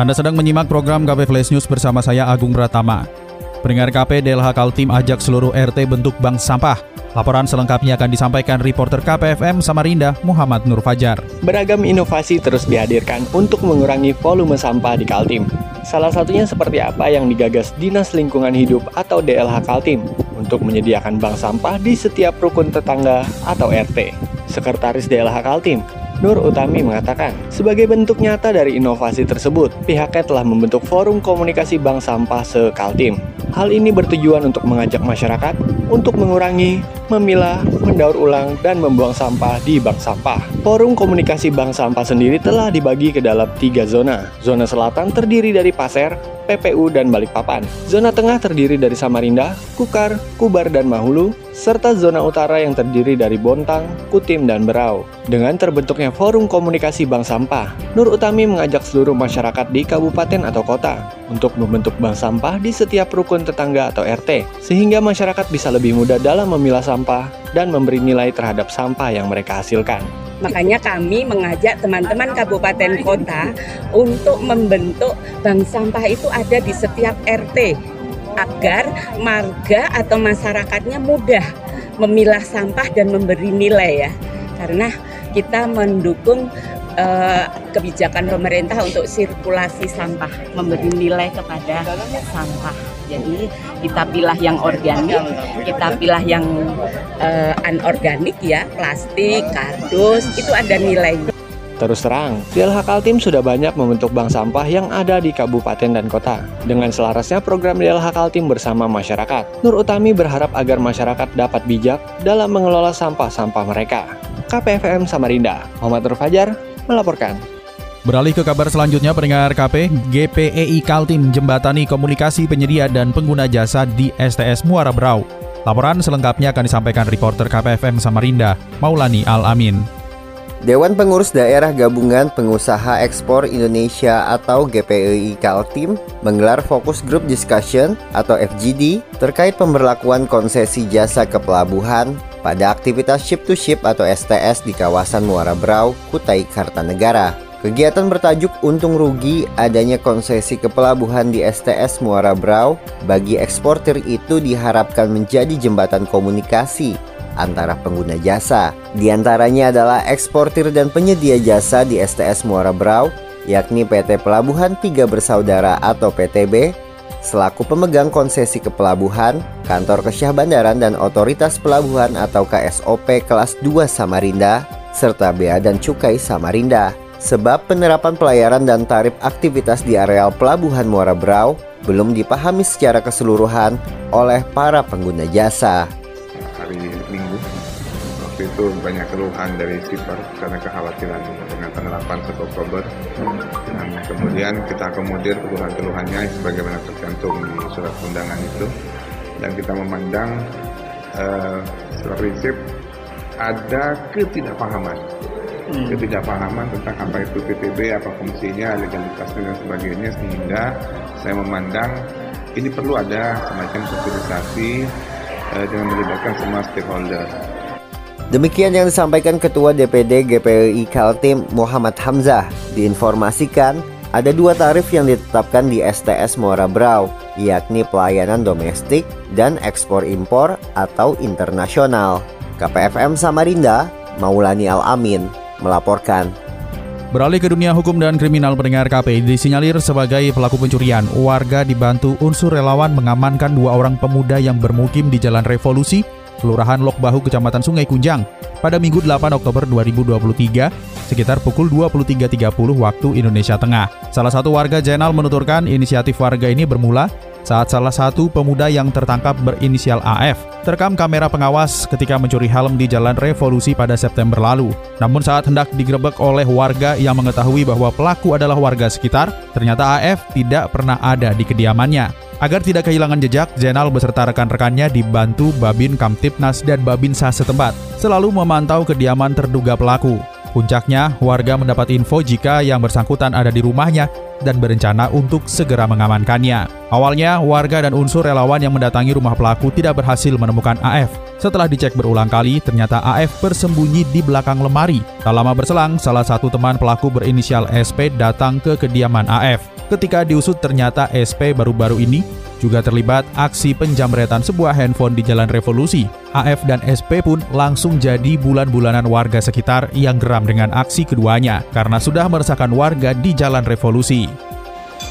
Anda sedang menyimak program KP Flash News bersama saya Agung Pratama. Pendengar KP DLH Kaltim ajak seluruh RT bentuk bank sampah. Laporan selengkapnya akan disampaikan reporter KPFM Samarinda Muhammad Nur Fajar. Beragam inovasi terus dihadirkan untuk mengurangi volume sampah di Kaltim. Salah satunya seperti apa yang digagas Dinas Lingkungan Hidup atau DLH Kaltim untuk menyediakan bank sampah di setiap rukun tetangga atau RT. Sekretaris DLH Kaltim, Nur Utami mengatakan, sebagai bentuk nyata dari inovasi tersebut, pihaknya telah membentuk forum komunikasi bank sampah se-Kaltim. Hal ini bertujuan untuk mengajak masyarakat untuk mengurangi, memilah, mendaur ulang, dan membuang sampah di bank sampah. Forum komunikasi bank sampah sendiri telah dibagi ke dalam tiga zona. Zona selatan terdiri dari Pasir, PPU, dan Balikpapan. Zona tengah terdiri dari Samarinda, Kukar, Kubar, dan Mahulu, serta zona utara yang terdiri dari Bontang, Kutim, dan Berau. Dengan terbentuknya Forum Komunikasi Bank Sampah, Nur Utami mengajak seluruh masyarakat di kabupaten atau kota untuk membentuk bank sampah di setiap rukun tetangga atau RT, sehingga masyarakat bisa lebih mudah dalam memilah sampah dan memberi nilai terhadap sampah yang mereka hasilkan. Makanya kami mengajak teman-teman kabupaten kota untuk membentuk bank sampah itu ada di setiap RT agar marga atau masyarakatnya mudah memilah sampah dan memberi nilai ya. Karena kita mendukung uh, kebijakan pemerintah untuk sirkulasi sampah, memberi nilai kepada sampah. Jadi kita pilih yang organik, kita pilih yang uh, anorganik ya, plastik, kardus, itu ada nilainya. Terus terang, DLH Kaltim sudah banyak membentuk bank sampah yang ada di kabupaten dan kota. Dengan selarasnya program DLH Kaltim bersama masyarakat, Nur Utami berharap agar masyarakat dapat bijak dalam mengelola sampah-sampah mereka. KPFM Samarinda, Muhammad Nur Fajar, melaporkan. Beralih ke kabar selanjutnya, pendengar KP, GPEI Kaltim jembatani komunikasi penyedia dan pengguna jasa di STS Muara Brau. Laporan selengkapnya akan disampaikan reporter KPFM Samarinda, Maulani Al-Amin. Dewan Pengurus Daerah Gabungan Pengusaha Ekspor Indonesia atau GPEI Kaltim menggelar Fokus Group Discussion atau FGD terkait pemberlakuan konsesi jasa ke pelabuhan pada aktivitas ship to ship atau STS di kawasan Muara Brau, Kutai Kartanegara. Kegiatan bertajuk Untung Rugi adanya konsesi ke pelabuhan di STS Muara Brau bagi eksportir itu diharapkan menjadi jembatan komunikasi antara pengguna jasa. Di antaranya adalah eksportir dan penyedia jasa di STS Muara Brau, yakni PT Pelabuhan Tiga Bersaudara atau PTB, selaku pemegang konsesi kepelabuhan, kantor kesyah bandaran dan otoritas pelabuhan atau KSOP kelas 2 Samarinda, serta Bea dan Cukai Samarinda. Sebab penerapan pelayaran dan tarif aktivitas di areal pelabuhan Muara Brau belum dipahami secara keseluruhan oleh para pengguna jasa itu banyak keluhan dari shipper karena kekhawatiran dengan penerapan 1 Oktober. Dan kemudian kita akomodir keluhan-keluhannya sebagaimana tercantum di surat undangan itu. Dan kita memandang uh, secara prinsip ada ketidakpahaman. Hmm. ketidakpahaman tentang apa itu PTB, apa fungsinya, legalitasnya dan sebagainya sehingga saya memandang ini perlu ada semacam sosialisasi uh, dengan melibatkan semua stakeholder Demikian yang disampaikan Ketua DPD GPI Kaltim Muhammad Hamzah. Diinformasikan, ada dua tarif yang ditetapkan di STS Muara Brau, yakni pelayanan domestik dan ekspor impor atau internasional. KPFM Samarinda, Maulani Al-Amin, melaporkan. Beralih ke dunia hukum dan kriminal pendengar KP disinyalir sebagai pelaku pencurian. Warga dibantu unsur relawan mengamankan dua orang pemuda yang bermukim di Jalan Revolusi Kelurahan Lok Bahu, Kecamatan Sungai Kunjang, pada Minggu 8 Oktober 2023 sekitar pukul 23.30 waktu Indonesia Tengah. Salah satu warga Jenal menuturkan inisiatif warga ini bermula saat salah satu pemuda yang tertangkap berinisial AF terekam kamera pengawas ketika mencuri helm di Jalan Revolusi pada September lalu. Namun saat hendak digerebek oleh warga yang mengetahui bahwa pelaku adalah warga sekitar, ternyata AF tidak pernah ada di kediamannya. Agar tidak kehilangan jejak, Zainal beserta rekan-rekannya dibantu Babin Kamtipnas dan Babinsa setempat, selalu memantau kediaman terduga pelaku. Puncaknya, warga mendapat info jika yang bersangkutan ada di rumahnya dan berencana untuk segera mengamankannya. Awalnya, warga dan unsur relawan yang mendatangi rumah pelaku tidak berhasil menemukan AF. Setelah dicek berulang kali, ternyata AF bersembunyi di belakang lemari. Tak lama berselang, salah satu teman pelaku berinisial SP datang ke kediaman AF. Ketika diusut ternyata SP baru-baru ini juga terlibat aksi penjamretan sebuah handphone di Jalan Revolusi. AF dan SP pun langsung jadi bulan-bulanan warga sekitar yang geram dengan aksi keduanya karena sudah meresahkan warga di Jalan Revolusi.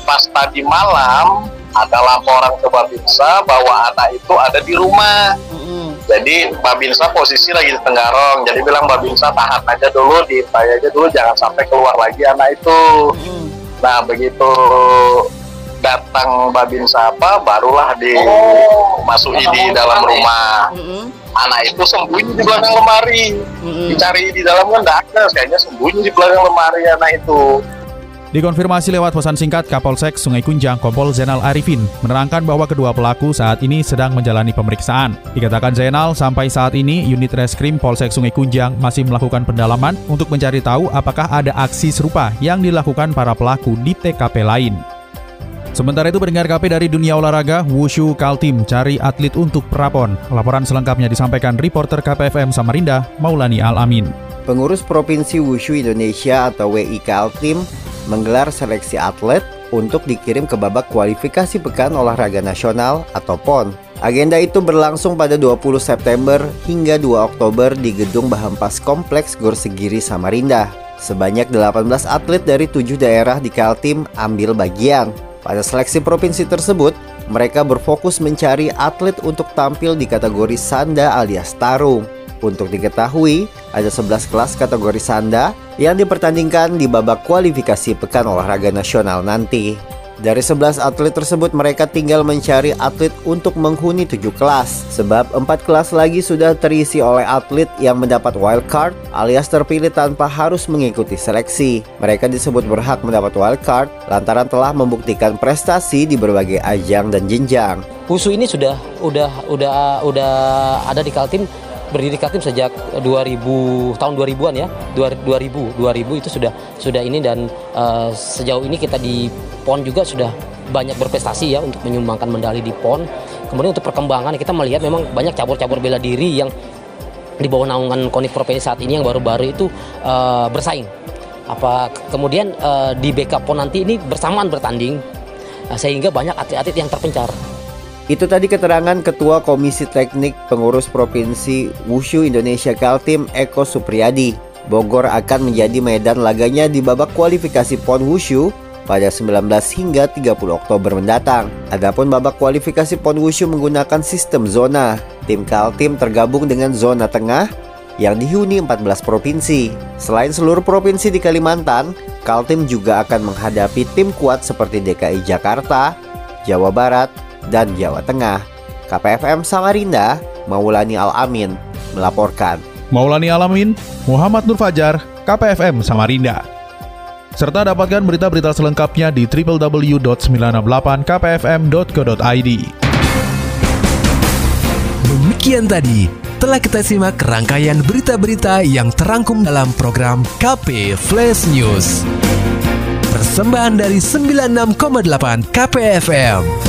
Pas tadi malam ada laporan ke Babinsa bahwa anak itu ada di rumah. Jadi Babinsa posisi lagi di Tenggarong. Jadi bilang Babinsa tahan aja dulu, di aja dulu, jangan sampai keluar lagi anak itu. Nah begitu datang Babin Sapa barulah dimasuki oh, di dalam rumah. Mm-hmm. Anak itu sembunyi di belakang lemari. Mm-hmm. Dicari di dalam kan tidak ada, kayaknya sembunyi di belakang lemari anak itu. Dikonfirmasi lewat pesan singkat Kapolsek Sungai Kunjang Kompol Zainal Arifin menerangkan bahwa kedua pelaku saat ini sedang menjalani pemeriksaan. Dikatakan Zainal, sampai saat ini unit reskrim Polsek Sungai Kunjang masih melakukan pendalaman untuk mencari tahu apakah ada aksi serupa yang dilakukan para pelaku di TKP lain. Sementara itu pendengar KP dari dunia olahraga, Wushu Kaltim cari atlet untuk Prapon. Laporan selengkapnya disampaikan reporter KPFM Samarinda, Maulani Al-Amin. Pengurus Provinsi Wushu Indonesia atau WI Kaltim menggelar seleksi atlet untuk dikirim ke babak kualifikasi Pekan Olahraga Nasional atau PON. Agenda itu berlangsung pada 20 September hingga 2 Oktober di Gedung Bahampas Kompleks Gorsegiri Samarinda. Sebanyak 18 atlet dari tujuh daerah di Kaltim ambil bagian. Pada seleksi provinsi tersebut, mereka berfokus mencari atlet untuk tampil di kategori sanda alias tarung. Untuk diketahui, ada 11 kelas kategori sanda yang dipertandingkan di babak kualifikasi Pekan Olahraga Nasional nanti. Dari 11 atlet tersebut mereka tinggal mencari atlet untuk menghuni 7 kelas Sebab 4 kelas lagi sudah terisi oleh atlet yang mendapat wild card alias terpilih tanpa harus mengikuti seleksi Mereka disebut berhak mendapat wild card lantaran telah membuktikan prestasi di berbagai ajang dan jenjang Wusu ini sudah udah udah udah ada di Kaltim berdiri Kaltim sejak 2000 tahun 2000-an ya 2000 2000 itu sudah sudah ini dan uh, sejauh ini kita di PON juga sudah banyak berprestasi ya untuk menyumbangkan medali di PON. Kemudian untuk perkembangan kita melihat memang banyak cabur-cabur bela diri yang di bawah naungan konik provinsi saat ini yang baru-baru itu uh, bersaing. Apa kemudian uh, di backup PON nanti ini bersamaan bertanding sehingga banyak atlet-atlet yang terpencar. Itu tadi keterangan Ketua Komisi Teknik Pengurus Provinsi Wushu Indonesia Kaltim Eko Supriyadi. Bogor akan menjadi medan laganya di babak kualifikasi PON Wushu pada 19 hingga 30 Oktober mendatang. Adapun babak kualifikasi PON Wushu menggunakan sistem zona. Tim Kaltim tergabung dengan zona tengah yang dihuni 14 provinsi. Selain seluruh provinsi di Kalimantan, Kaltim juga akan menghadapi tim kuat seperti DKI Jakarta, Jawa Barat, dan Jawa Tengah. KPFM Samarinda, Maulani Al-Amin, melaporkan. Maulani Alamin, Muhammad Nur Fajar, KPFM Samarinda. Serta dapatkan berita-berita selengkapnya di www.968kpfm.co.id. Demikian tadi telah kita simak rangkaian berita-berita yang terangkum dalam program KP Flash News. Persembahan dari 96,8 KPFM.